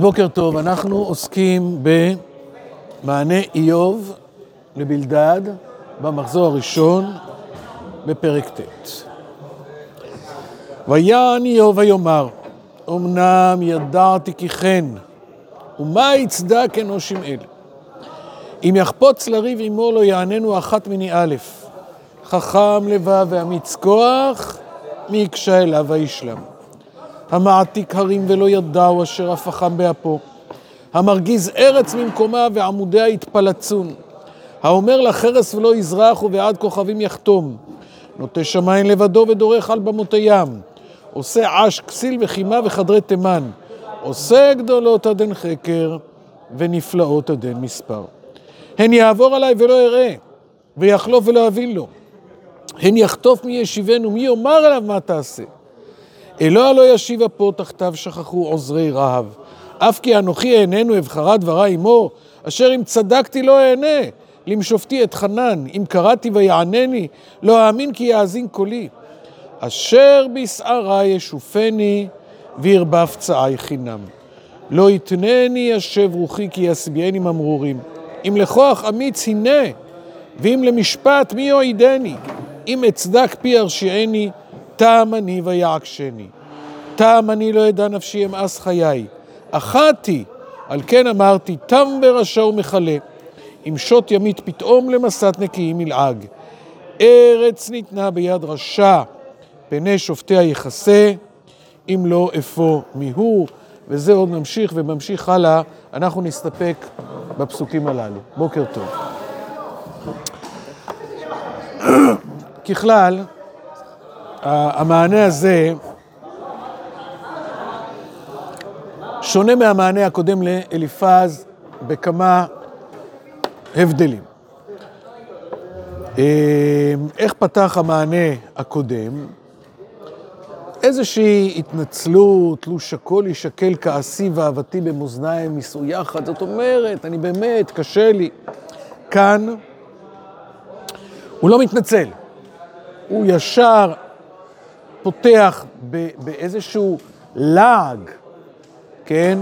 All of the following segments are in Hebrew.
בוקר טוב, אנחנו עוסקים במענה איוב לבלדד במחזור הראשון בפרק ט'. ויען איוב ויאמר, אמנם ידעתי כי כן, ומה יצדק אנושים אלה? אם יחפוץ לריב עמו לא יעננו אחת מני א', חכם לבב ואמיץ כוח, מי יקשה אליו וישלם. המעתיק הרים ולא ידעו אשר הפכם באפו. המרגיז ארץ ממקומה ועמודיה יתפלצון. האומר לחרס ולא יזרח ובעד כוכבים יחתום. נוטה שמיים לבדו ודורך על במות הים. עושה עש, כסיל וחימה וחדרי תימן. עושה גדולות עד אין חקר ונפלאות עד אין מספר. הן יעבור עליי ולא אראה, ויחלוף ולא אבין לו. הן יחטוף מי ישיבנו, מי יאמר עליו מה תעשה. אלוה לא ישיב אפו תחתיו שכחו עוזרי רהב. אף כי אנוכי אעננו אבחרה דברה עמו, אשר אם צדקתי לא אענה, למשופטי את חנן, אם קראתי ויענני, לא אאמין כי יאזין קולי. אשר בשערה ישופני, וירבה פצעי חינם. לא יתנני ישב רוחי כי ישביעני ממרורים. אם לכוח אמיץ הנה, ואם למשפט מי יועידני? אם אצדק פי הרשיעני, טעם אני ויעקשני. טעם אני לא ידע נפשי אמאס חיי. אחתי, על כן אמרתי, תם ברשע ומכלה. אם שוט ימית פתאום למסת נקיים ילעג. ארץ ניתנה ביד רשע, פני שופטיה יכסה, אם לא אפוא מיהו. וזה עוד ממשיך וממשיך הלאה, אנחנו נסתפק בפסוקים הללו. בוקר טוב. ככלל, המענה הזה שונה מהמענה הקודם לאליפז בכמה הבדלים. איך פתח המענה הקודם? איזושהי התנצלות, תלוש הכל יישקל כעשי ואהבתי במאזניים יישאו יחד, זאת אומרת, אני באמת, קשה לי. כאן הוא לא מתנצל, הוא ישר פותח באיזשהו לעג, כן,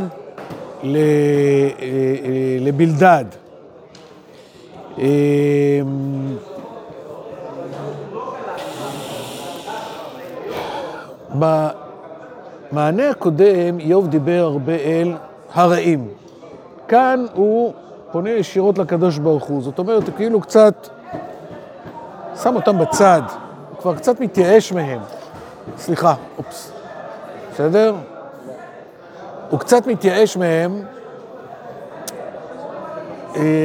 לבלדד. במענה הקודם איוב דיבר הרבה אל הרעים. כאן הוא פונה ישירות לקדוש ברוך הוא, זאת אומרת, הוא כאילו קצת שם אותם בצד, הוא כבר קצת מתייאש מהם. סליחה, אופס, בסדר? הוא קצת מתייאש מהם.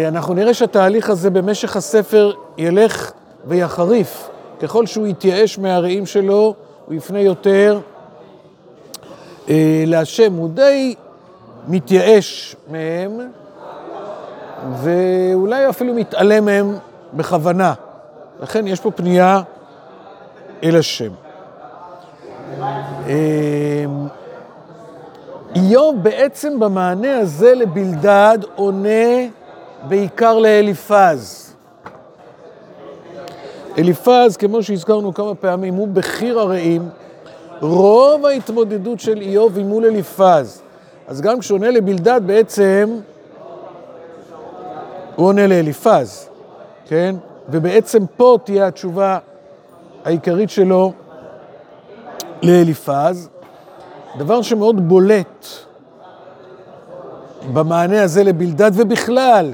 אנחנו נראה שהתהליך הזה במשך הספר ילך ויחריף. ככל שהוא יתייאש מהרעים שלו, הוא יפנה יותר אה, להשם. הוא די מתייאש מהם, ואולי אפילו מתעלם מהם בכוונה. לכן יש פה פנייה אל השם. איוב בעצם במענה הזה לבלדד עונה בעיקר לאליפז. אליפז, כמו שהזכרנו כמה פעמים, הוא בכיר הרעים. רוב ההתמודדות של איוב היא מול אליפז. אז גם כשעונה לבלדד בעצם, הוא עונה לאליפז, כן? ובעצם פה תהיה התשובה העיקרית שלו לאליפז. דבר שמאוד בולט במענה הזה לבלדד, ובכלל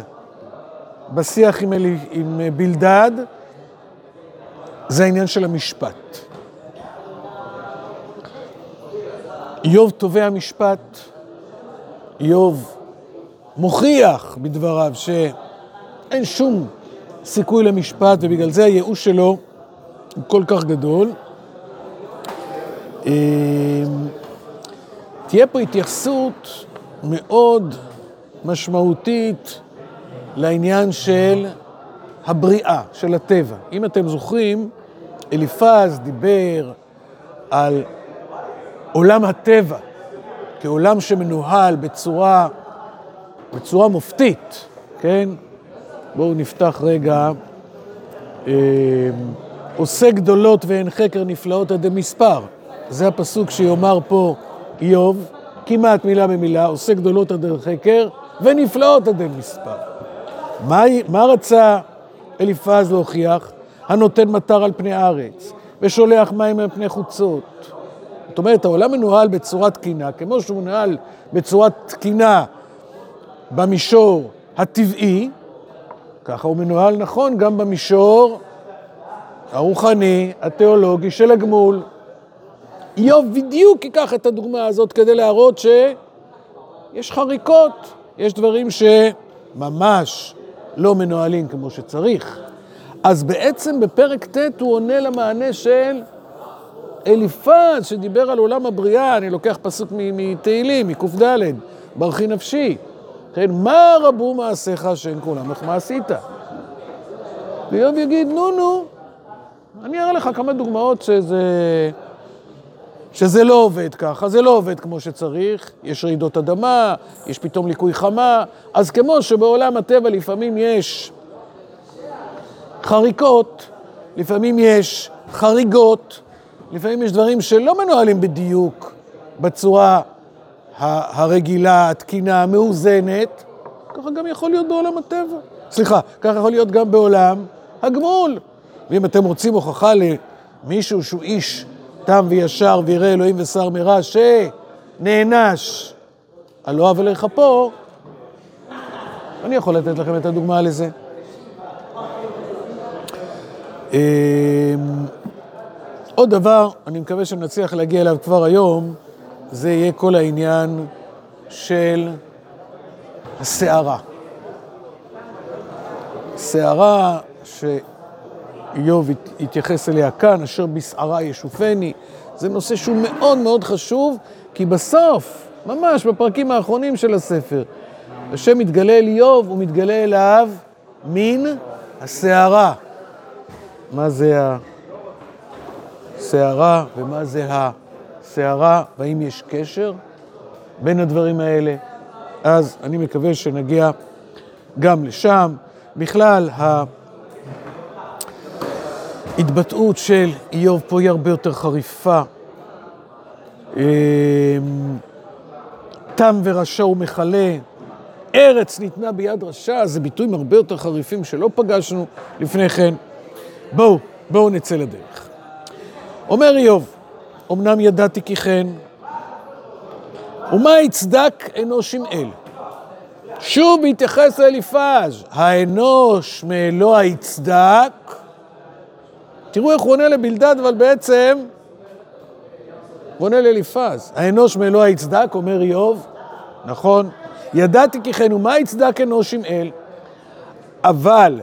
בשיח עם, אל... עם בלדד, זה העניין של המשפט. איוב תובע משפט, איוב מוכיח בדבריו שאין שום סיכוי למשפט, ובגלל זה הייאוש שלו הוא כל כך גדול. תהיה פה התייחסות מאוד משמעותית לעניין של הבריאה, של הטבע. אם אתם זוכרים, אליפז דיבר על עולם הטבע כעולם שמנוהל בצורה, בצורה מופתית, כן? בואו נפתח רגע. אה, עושה גדולות ואין חקר נפלאות עד המספר. זה הפסוק שיאמר פה איוב, כמעט מילה במילה, עושה גדולות עד חקר, ונפלאות עד מספר. מה, מה רצה אליפז להוכיח? הנותן מטר על פני הארץ, ושולח מים על פני חוצות. זאת אומרת, העולם מנוהל בצורה תקינה, כמו שהוא מנוהל בצורה תקינה במישור הטבעי, ככה הוא מנוהל נכון גם במישור הרוחני, התיאולוגי של הגמול. איוב בדיוק ייקח את הדוגמה הזאת כדי להראות שיש חריקות, יש דברים שממש לא מנוהלים כמו שצריך. אז בעצם בפרק ט' הוא עונה למענה של אליפז, שדיבר על עולם הבריאה, אני לוקח פסוק מתהילים, מק"ד, ברכי נפשי. כן, מה רבו מעשיך שאין כולם, איך מה עשית? ואיוב יגיד, נו נו, אני אראה לך כמה דוגמאות שזה, שזה לא עובד ככה, זה לא עובד כמו שצריך, יש רעידות אדמה, יש פתאום ליקוי חמה, אז כמו שבעולם הטבע לפעמים יש חריקות, לפעמים יש חריגות, לפעמים יש דברים שלא מנוהלים בדיוק בצורה הרגילה, התקינה, המאוזנת, ככה גם יכול להיות בעולם הטבע. סליחה, ככה יכול להיות גם בעולם הגמול. ואם אתם רוצים הוכחה למישהו שהוא איש תם וישר וירא אלוהים ושר מרע, שנענש על לא עוול לכפו, אני יכול לתת לכם את הדוגמה לזה. אמ, עוד דבר, אני מקווה שנצליח להגיע אליו כבר היום, זה יהיה כל העניין של הסערה. סערה שאיוב התייחס אליה כאן, אשר בסערה ישופני, זה נושא שהוא מאוד מאוד חשוב, כי בסוף, ממש בפרקים האחרונים של הספר, השם מתגלה אל איוב, הוא מתגלה אליו מן הסערה. מה זה הסערה ומה זה הסערה, והאם יש קשר בין הדברים האלה? אז אני מקווה שנגיע גם לשם. בכלל, ההתבטאות של איוב פה היא הרבה יותר חריפה. אמ, תם ורשע ומכלה, ארץ ניתנה ביד רשע, זה ביטויים הרבה יותר חריפים שלא פגשנו לפני כן. בואו, בואו נצא לדרך. אומר איוב, אמנם ידעתי כי כן, ומה יצדק אנוש עם אל? שוב בהתייחס לאליפז, האנוש מאלוה יצדק. תראו איך הוא עונה לבלדד, אבל בעצם הוא עונה לאליפז. האנוש מאלוה יצדק, אומר איוב, נכון, ידעתי כי כן, ומה יצדק אנוש עם אל? אבל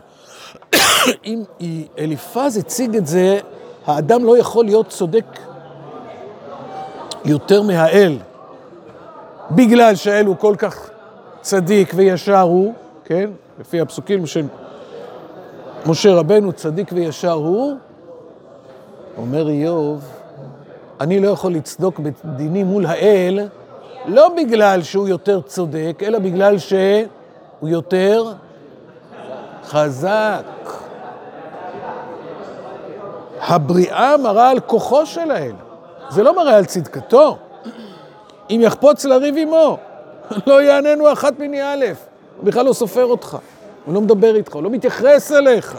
אם אליפז הציג את זה, האדם לא יכול להיות צודק יותר מהאל, בגלל שהאל הוא כל כך צדיק וישר הוא, כן? לפי הפסוקים של משה רבנו, צדיק וישר הוא, אומר איוב, אני לא יכול לצדוק בדיני מול האל, לא בגלל שהוא יותר צודק, אלא בגלל שהוא יותר חזק. הבריאה מראה על כוחו של האל, זה לא מראה על צדקתו. אם יחפוץ לריב עמו, לא יעננו אחת מני א', הוא בכלל לא סופר אותך, הוא לא מדבר איתך, הוא לא מתייחס אליך.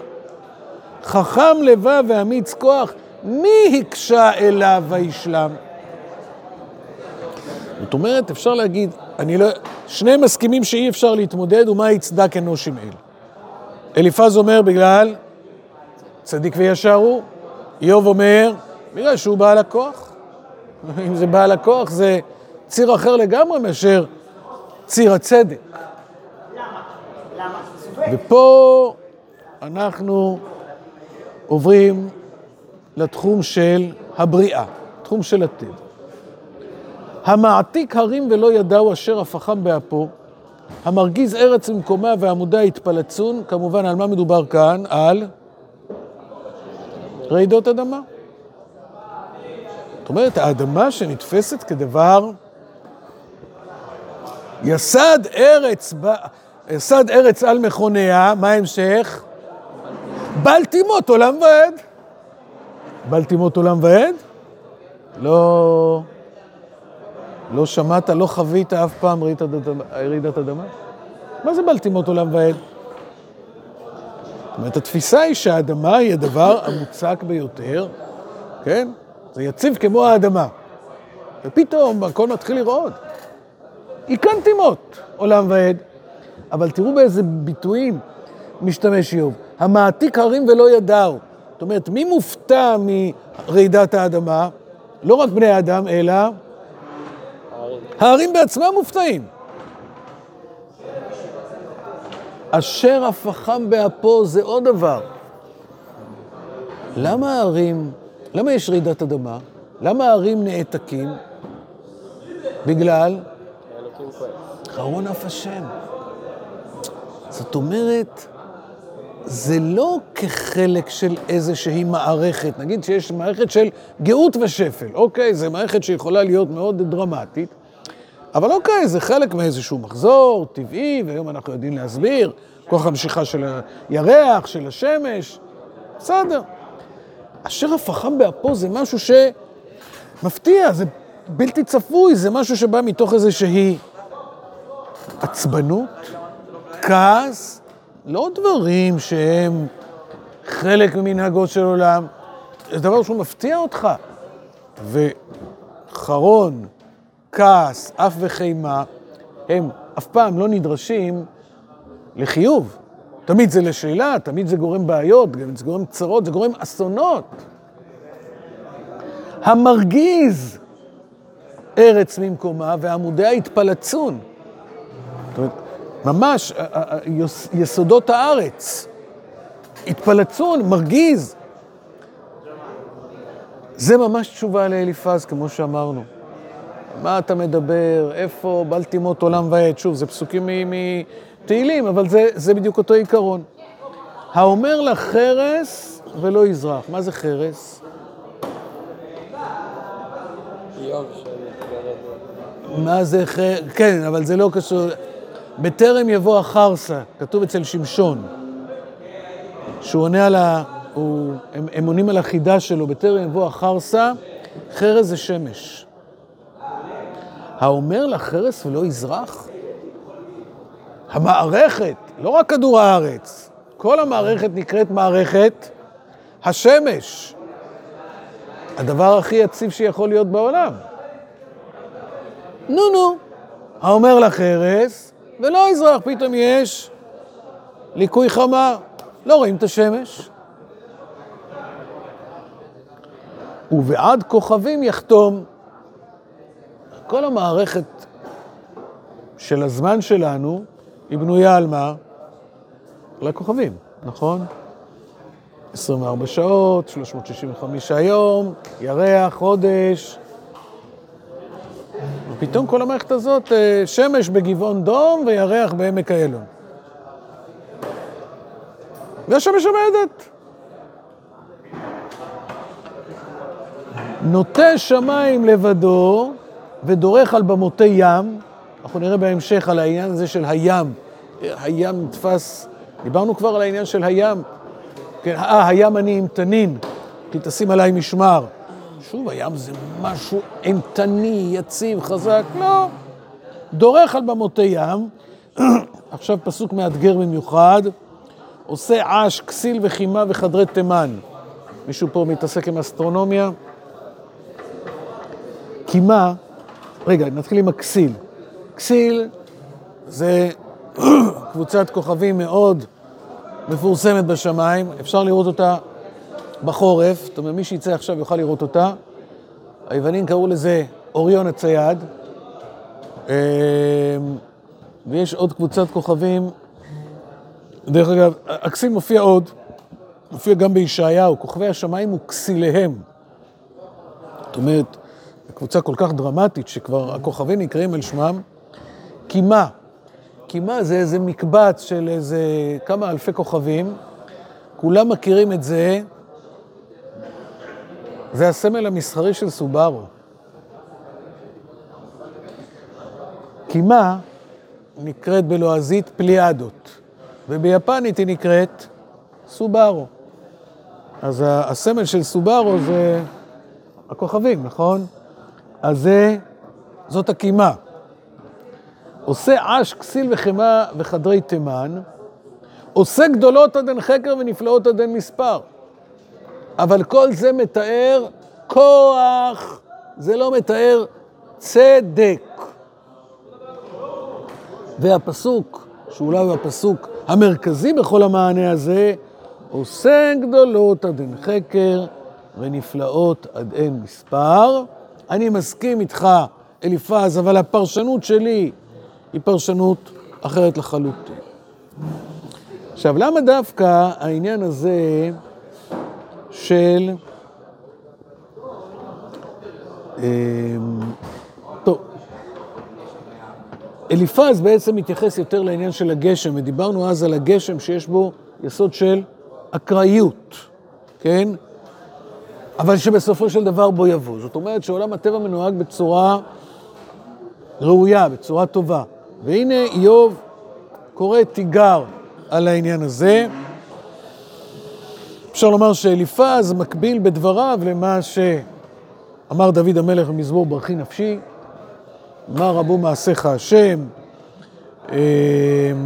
חכם לבב ואמיץ כוח, מי הקשה אליו וישלם? זאת אומרת, אפשר להגיד, אני לא... שני מסכימים שאי אפשר להתמודד, ומה יצדק אנוש עם אל. אליפז אומר בגלל צדיק וישר הוא, איוב אומר, בגלל שהוא בעל הכוח. אם זה בעל הכוח, זה ציר אחר לגמרי מאשר ציר הצדק. ופה אנחנו עוברים לתחום של הבריאה, תחום של הטבע. המעתיק הרים ולא ידעו אשר הפכם באפו, המרגיז ארץ ממקומה ועמודה התפלצון, כמובן על מה מדובר כאן? על רעידות אדמה. זאת אומרת, האדמה שנתפסת כדבר יסד ארץ, יסד ארץ על מכוניה, מה ההמשך? בל תימות עולם ועד. בל תימות עולם ועד? לא, לא שמעת, לא חווית אף פעם רעידת אדמה? מה זה בלטימות עולם ועד? זאת אומרת, התפיסה היא שהאדמה היא הדבר המוצק ביותר, כן? זה יציב כמו האדמה. ופתאום הכל מתחיל לרעוד. היא כאן תימות, עולם ועד. אבל תראו באיזה ביטויים משתמש איוב. המעתיק הרים ולא ידעו. אומרת, מי מופתע מרעידת האדמה? לא רק בני האדם, אלא... ההרים בעצמם מופתעים. אשר הפחם באפו זה עוד דבר. למה ההרים, למה יש רעידת אדמה? למה ההרים נעתקים? בגלל? חרון אף השם. זאת אומרת, זה לא כחלק של איזושהי מערכת, נגיד שיש מערכת של גאות ושפל, אוקיי, זו מערכת שיכולה להיות מאוד דרמטית, אבל אוקיי, זה חלק מאיזשהו מחזור טבעי, והיום אנחנו יודעים להסביר, כוח המשיכה של הירח, של השמש, בסדר. אשר הפחם באפו זה משהו שמפתיע, זה בלתי צפוי, זה משהו שבא מתוך איזושהי עצבנות, כעס, לא דברים שהם חלק ממנהגו של עולם, זה דבר שהוא מפתיע אותך. וחרון, כעס, אף וחימה, הם אף פעם לא נדרשים לחיוב. תמיד זה לשלילה, תמיד זה גורם בעיות, זה גורם צרות, זה גורם אסונות. המרגיז ארץ ממקומה ועמודיה התפלצון. זאת אומרת, ממש יסודות הארץ. התפלצון, מרגיז. זה ממש תשובה לאליפז, כמו שאמרנו. מה אתה מדבר? איפה בל תימות עולם ועד? שוב, זה פסוקים מתהילים, אבל זה, זה בדיוק אותו עיקרון. האומר לך חרס ולא יזרח. מה זה חרס? מה זה חרס? כן, אבל זה לא קשור. בטרם יבוא החרסה, כתוב אצל שמשון, שהוא עונה על ה... הוא... הם, הם עונים על החידה שלו, בטרם יבוא החרסה, חרס זה שמש. האומר לה חרס ולא יזרח? המערכת, לא רק כדור הארץ, כל המערכת נקראת מערכת השמש. הדבר הכי יציב שיכול להיות בעולם. נו נו, האומר לחרס, ולא יזרח, פתאום יש ליקוי חמה, לא רואים את השמש. ובעד כוכבים יחתום. כל המערכת של הזמן שלנו היא בנויה על מה? על הכוכבים, נכון? 24 שעות, 365 יום, ירח, חודש, ופתאום כל המערכת הזאת, אה, שמש בגבעון דום וירח בעמק איילון. והשמש עומדת. נוטה שמיים לבדו ודורך על במותי ים, אנחנו נראה בהמשך על העניין הזה של הים. הים נתפס, דיברנו כבר על העניין של הים. כן, אה, הים אני עם תנין, כי תשים עליי משמר. שוב, הים זה משהו אימתני, יציב, חזק, לא. דורך על במותי ים, עכשיו פסוק מאתגר במיוחד, עושה עש, כסיל וחימה וחדרי תימן. מישהו פה מתעסק עם אסטרונומיה? קימה, רגע, נתחיל עם הכסיל. כסיל זה קבוצת כוכבים מאוד מפורסמת בשמיים, אפשר לראות אותה בחורף, זאת אומרת, מי שיצא עכשיו יוכל לראות אותה. היוונים קראו לזה אוריון הצייד, אמ, ויש עוד קבוצת כוכבים. דרך אגב, הכסיל מופיע עוד, מופיע גם בישעיהו, כוכבי השמיים וכסיליהם. זאת אומרת, קבוצה כל כך דרמטית, שכבר הכוכבים נקראים על שמם. קימה, קימה זה איזה מקבץ של איזה כמה אלפי כוכבים, כולם מכירים את זה זה הסמל המסחרי של סובארו. קימה נקראת בלועזית פליאדות, וביפנית היא נקראת סובארו. אז הסמל של סובארו זה הכוכבים, נכון? אז זה זאת הקימה. עושה עש, כסיל וחמא וחדרי תימן, עושה גדולות עד אין חקר ונפלאות עד אין מספר. אבל כל זה מתאר כוח, זה לא מתאר צדק. והפסוק, שאולי הוא הפסוק המרכזי בכל המענה הזה, עושה גדולות עד אין חקר ונפלאות עד אין מספר. אני מסכים איתך, אליפז, אבל הפרשנות שלי היא פרשנות אחרת לחלוטין. עכשיו, למה דווקא העניין הזה של... אמ, אליפז בעצם מתייחס יותר לעניין של הגשם, ודיברנו אז על הגשם שיש בו יסוד של אקראיות, כן? אבל שבסופו של דבר בו יבוא. זאת אומרת שעולם הטבע מנוהג בצורה ראויה, בצורה טובה. והנה איוב קורא תיגר על העניין הזה. אפשר לומר שאליפז מקביל בדבריו למה שאמר דוד המלך במזמור ברכי נפשי, מה רבו מעשיך השם, אה,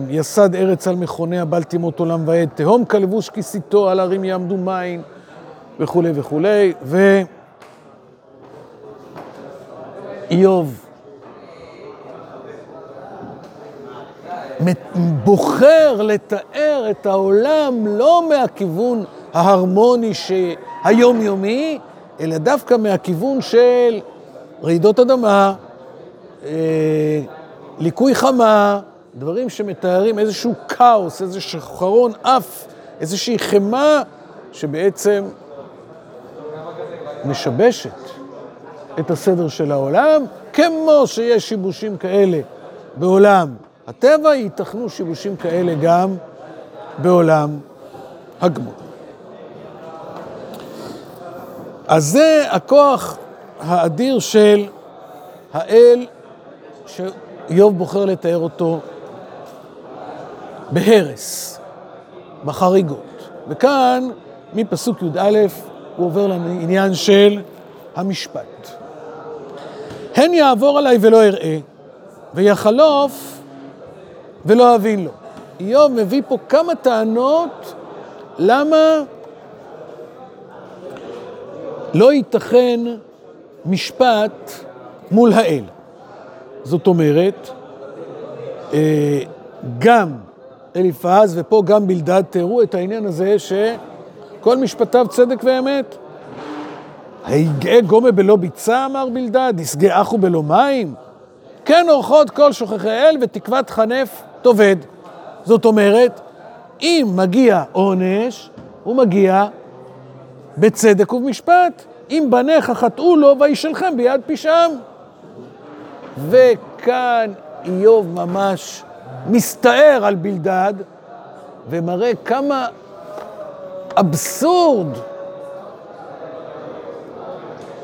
יסד ארץ על מכוניה, בל תימות עולם ועד, תהום כלבוש כיסיתו, על הרים יעמדו מים, וכולי וכולי, ואיוב בוחר לתאר את העולם לא מהכיוון ההרמוני היומיומי, אלא דווקא מהכיוון של רעידות אדמה, אה, ליקוי חמה, דברים שמתארים איזשהו כאוס, איזשהו חרון אף, איזושהי חמה שבעצם משבשת את הסדר של העולם, כמו שיש שיבושים כאלה בעולם הטבע, ייתכנו שיבושים כאלה גם בעולם הגמול. אז זה הכוח האדיר של האל, שאיוב בוחר לתאר אותו בהרס, בחריגות. וכאן, מפסוק י"א, הוא עובר לעניין של המשפט. הן יעבור עליי ולא אראה, ויחלוף ולא אבין לו. איוב מביא פה כמה טענות למה לא ייתכן משפט מול האל. זאת אומרת, אה, גם אליפז ופה גם בלדד תיארו את העניין הזה שכל משפטיו צדק ואמת. היגעה גומה בלא ביצה, אמר בלדד, ישגה אחו בלא מים. כן אורחות כל שוכחי אל ותקוות חנף תאבד. זאת אומרת, אם מגיע עונש, הוא מגיע בצדק ובמשפט. אם בניך חטאו לו, וישלחם ביד פשעם. וכאן איוב ממש מסתער על בלדד, ומראה כמה אבסורד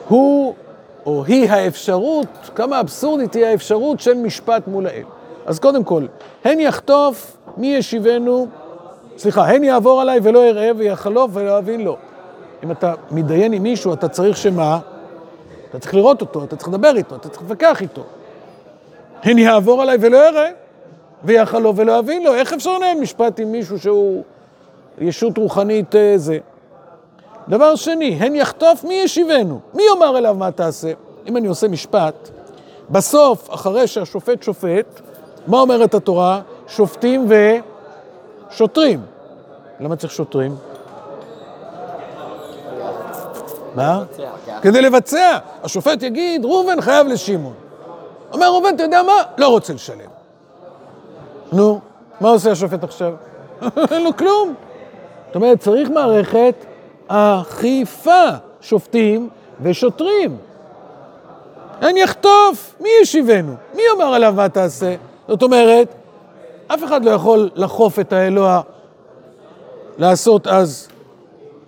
הוא או היא האפשרות, כמה אבסורדית היא האפשרות של משפט מול האל. אז קודם כל, הן יחטוף מי ישיבנו, סליחה, הן יעבור עליי ולא אראה ויחלוף ולא אבין לו. אם אתה מתדיין עם מישהו, אתה צריך שמה? אתה צריך לראות אותו, אתה צריך לדבר איתו, אתה צריך להתווכח איתו. הן יעבור עליי ולא אראה, ויחלוף ולא אבין לו. איך אפשר לנהל משפט עם מישהו שהוא ישות רוחנית אה, זה? דבר שני, הן יחטוף מי ישיבנו? מי יאמר אליו מה תעשה? אם אני עושה משפט, בסוף, אחרי שהשופט שופט, מה אומרת התורה? שופטים ושוטרים. למה צריך שוטרים? מה? כדי לבצע. השופט יגיד, ראובן חייב לשמעון. אומר ראובן, אתה יודע מה? לא רוצה לשלם. נו, מה עושה השופט עכשיו? אין לו כלום. זאת אומרת, צריך מערכת אכיפה, שופטים ושוטרים. אין יחטוף, מי ישיבנו? מי יאמר עליו מה תעשה? זאת אומרת, אף אחד לא יכול לחוף את האלוה לעשות אז.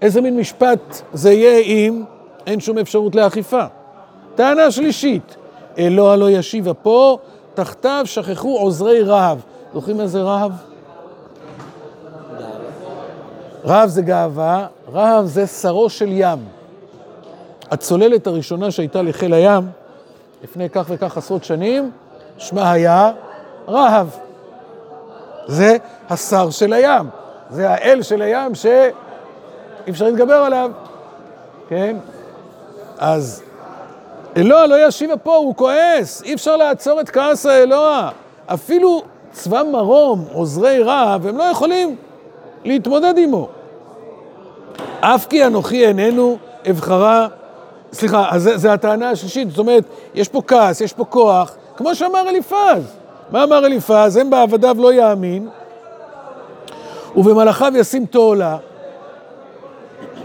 איזה מין משפט זה יהיה אם אין שום אפשרות לאכיפה? טענה שלישית, אלוה לא ישיבה פה, תחתיו שכחו עוזרי רהב. זוכרים איזה רהב? רהב זה גאווה, רהב זה שרו של ים. הצוללת הראשונה שהייתה לחיל הים לפני כך וכך עשרות שנים, שמה היה רהב. זה השר של הים, זה האל של הים שאי אפשר להתגבר עליו, כן? אז אלוה לא ישיבה פה, הוא כועס, אי אפשר לעצור את כעס האלוה. אפילו צבא מרום, עוזרי רעב, הם לא יכולים להתמודד עמו. אף כי אנוכי איננו אבחרה, סליחה, אז זו הטענה השלישית, זאת אומרת, יש פה כעס, יש פה כוח, כמו שאמר אליפז. מה אמר אליפז? הם בעבדיו לא יאמין, ובמלאכיו ישים תועלה.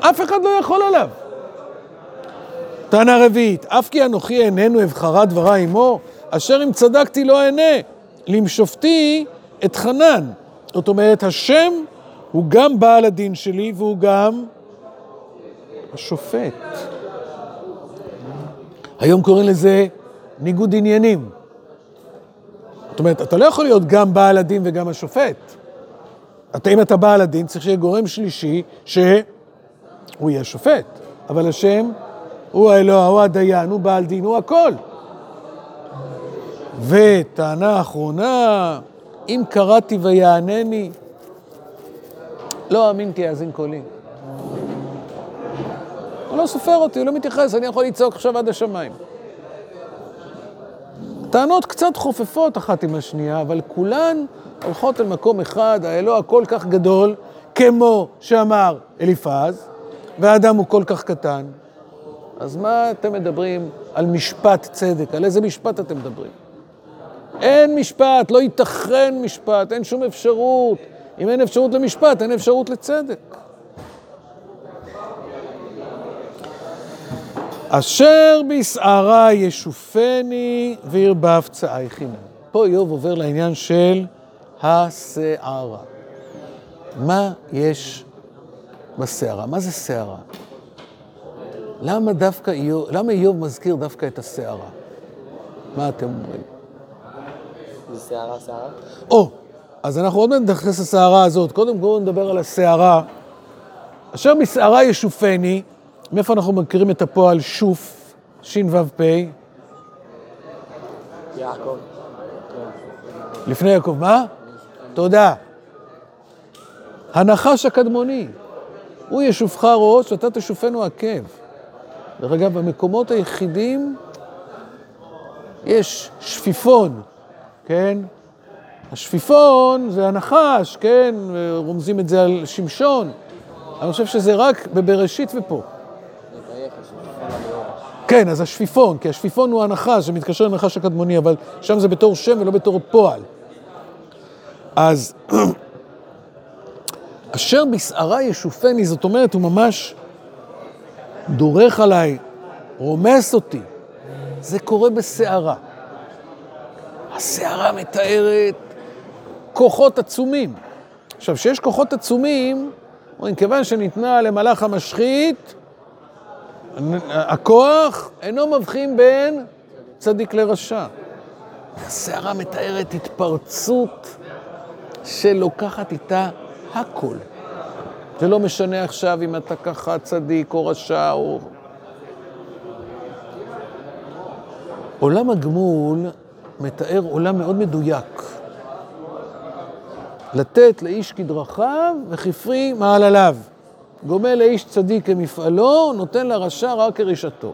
אף אחד לא יכול עליו. טענה רביעית, אף כי אנוכי איננו אבחרה דברה עמו, אשר אם צדקתי לא אענה, למשופטי את חנן. זאת אומרת, השם הוא גם בעל הדין שלי והוא גם השופט. היום קוראים לזה ניגוד עניינים. זאת אומרת, אתה לא יכול להיות גם בעל הדין וגם השופט. אתה, אם אתה בעל הדין, צריך שיהיה גורם שלישי שהוא יהיה שופט. אבל השם הוא האלוה, הוא הדיין, הוא בעל דין, הוא הכל. וטענה אחרונה, אם קראתי ויענני, לא אמין כי יאזין קולי. הוא לא סופר אותי, הוא לא מתייחס, אני יכול לצעוק עכשיו עד השמיים. טענות קצת חופפות אחת עם השנייה, אבל כולן הולכות אל מקום אחד, האלוה כל כך גדול, כמו שאמר אליפז, והאדם הוא כל כך קטן. אז מה אתם מדברים על משפט צדק? על איזה משפט אתם מדברים? אין משפט, לא ייתכן משפט, אין שום אפשרות. אם אין אפשרות למשפט, אין אפשרות לצדק. אשר בשערה ישופני וירבב צאי חינם. פה איוב עובר לעניין של השערה. מה יש בסערה? מה זה שערה? למה דווקא איוב, למה איוב מזכיר דווקא את הסערה? מה אתם אומרים? זה שערה, שערה? או, אז אנחנו עוד מעט נתייחס לסערה הזאת. קודם כל נדבר על הסערה. אשר בשערה ישופני, מאיפה אנחנו מכירים את הפועל שוף, ש"ו-פ? יעקב. לפני יעקב, מה? תודה. הנחש הקדמוני, הוא ישופך ראש, ואתה תשופנו עקב. דרך אגב, במקומות היחידים יש שפיפון, כן? השפיפון זה הנחש, כן? רומזים את זה על שמשון. אני חושב שזה רק בבראשית ופה. כן, אז השפיפון, כי השפיפון הוא הנחש, זה מתקשר לנחש הקדמוני, אבל שם זה בתור שם ולא בתור פועל. אז אשר בשערה ישופני, זאת אומרת, הוא ממש דורך עליי, רומס אותי. זה קורה בסערה. הסערה מתארת כוחות עצומים. עכשיו, כשיש כוחות עצומים, אומרים, כיוון שניתנה למלאך המשחית, הכוח אינו מבחין בין צדיק לרשע. הסערה מתארת התפרצות שלוקחת איתה הכל. זה לא משנה עכשיו אם אתה ככה צדיק או רשע או... עולם הגמול מתאר עולם מאוד מדויק. לתת לאיש כדרכיו וכפרי מעלליו. גומל לאיש צדיק כמפעלו, נותן לרשע רק כרישתו.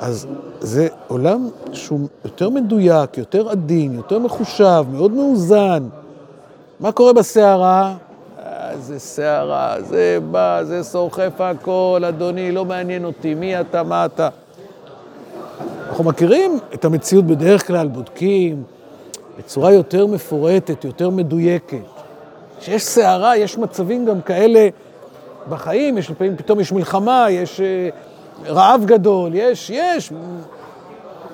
אז זה עולם שהוא יותר מדויק, יותר עדין, יותר מחושב, מאוד מאוזן. מה קורה בסערה? זה סערה, זה בא, זה סוחף הכל, אדוני, לא מעניין אותי, מי אתה, מה אתה. אנחנו מכירים את המציאות בדרך כלל, בודקים בצורה יותר מפורטת, יותר מדויקת. כשיש סערה, יש מצבים גם כאלה בחיים, יש לפעמים, פתאום יש מלחמה, יש אה, רעב גדול, יש, יש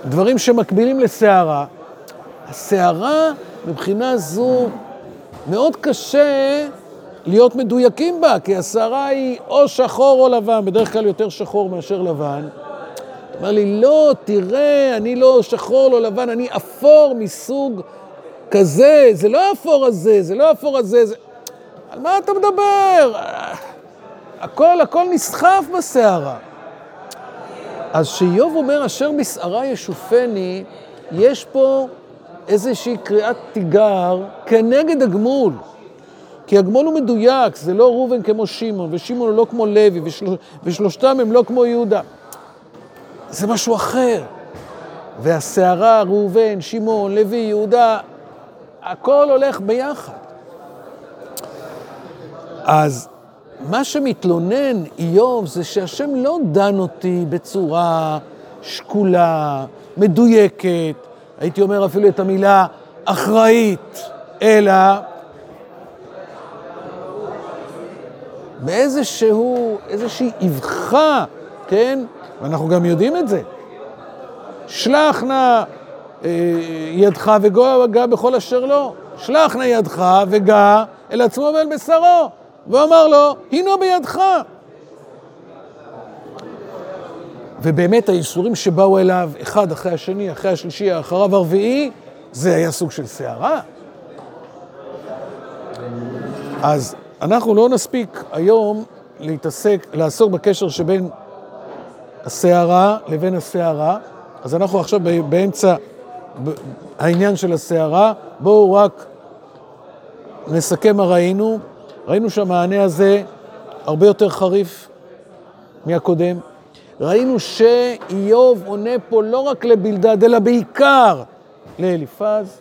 דברים שמקבילים לסערה. הסערה, מבחינה זו, מאוד קשה להיות מדויקים בה, כי הסערה היא או שחור או לבן, בדרך כלל יותר שחור מאשר לבן. אומר לי, לא, תראה, אני לא שחור, לא לבן, אני אפור מסוג כזה, זה לא האפור הזה, זה לא האפור הזה, זה... על מה אתה מדבר? הכל, הכל נסחף בסערה. אז שאיוב אומר, אשר בשערה ישופני, יש פה איזושהי קריאת תיגר כנגד הגמול. כי הגמול הוא מדויק, זה לא ראובן כמו שמעון, ושמעון הוא לא כמו לוי, ושל... ושלושתם הם לא כמו יהודה. זה משהו אחר. והסערה, ראובן, שמעון, לוי, יהודה, הכל הולך ביחד. אז מה שמתלונן איוב זה שהשם לא דן אותי בצורה שקולה, מדויקת, הייתי אומר אפילו את המילה אחראית, אלא באיזשהו, איזושהי אבחה, כן? ואנחנו גם יודעים את זה. שלח נא אה, ידך וגע בכל אשר לא. שלח נא ידך וגע אל עצמו ואל בשרו. ואמר לו, הינו בידך. ובאמת האיסורים שבאו אליו, אחד אחרי השני, אחרי השלישי, אחריו הרביעי, זה היה סוג של סערה. אז אנחנו לא נספיק היום להתעסק, לעסוק בקשר שבין הסערה לבין הסערה, אז אנחנו עכשיו באמצע העניין של הסערה. בואו רק נסכם מה ראינו. ראינו שהמענה הזה הרבה יותר חריף מהקודם. ראינו שאיוב עונה פה לא רק לבלדד, אלא בעיקר לאליפז.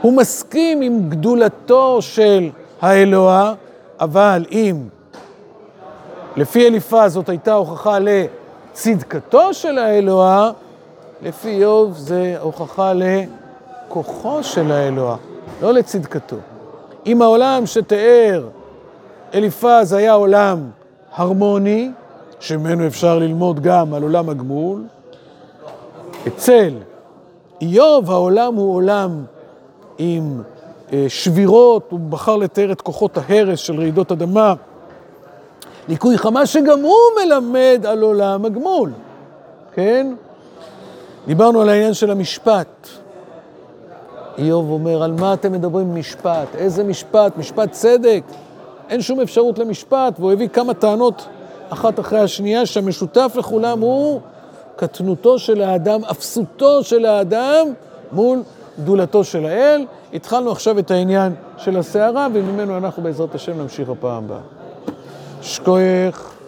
הוא מסכים עם גדולתו של האלוה, אבל אם לפי אליפז זאת הייתה הוכחה לצדקתו של האלוה, לפי איוב זה הוכחה לכוחו של האלוה, לא לצדקתו. אם העולם שתיאר אליפז היה עולם הרמוני, שממנו אפשר ללמוד גם על עולם הגמול, אצל איוב העולם הוא עולם עם אה, שבירות, הוא בחר לתאר את כוחות ההרס של רעידות אדמה, ליקוי חמה שגם הוא מלמד על עולם הגמול, כן? דיברנו על העניין של המשפט. איוב אומר, על מה אתם מדברים משפט? איזה משפט? משפט צדק. אין שום אפשרות למשפט, והוא הביא כמה טענות אחת אחרי השנייה, שהמשותף לכולם הוא קטנותו של האדם, אפסותו של האדם מול גדולתו של האל. התחלנו עכשיו את העניין של הסערה, וממנו אנחנו בעזרת השם נמשיך הפעם הבאה. שכוייך.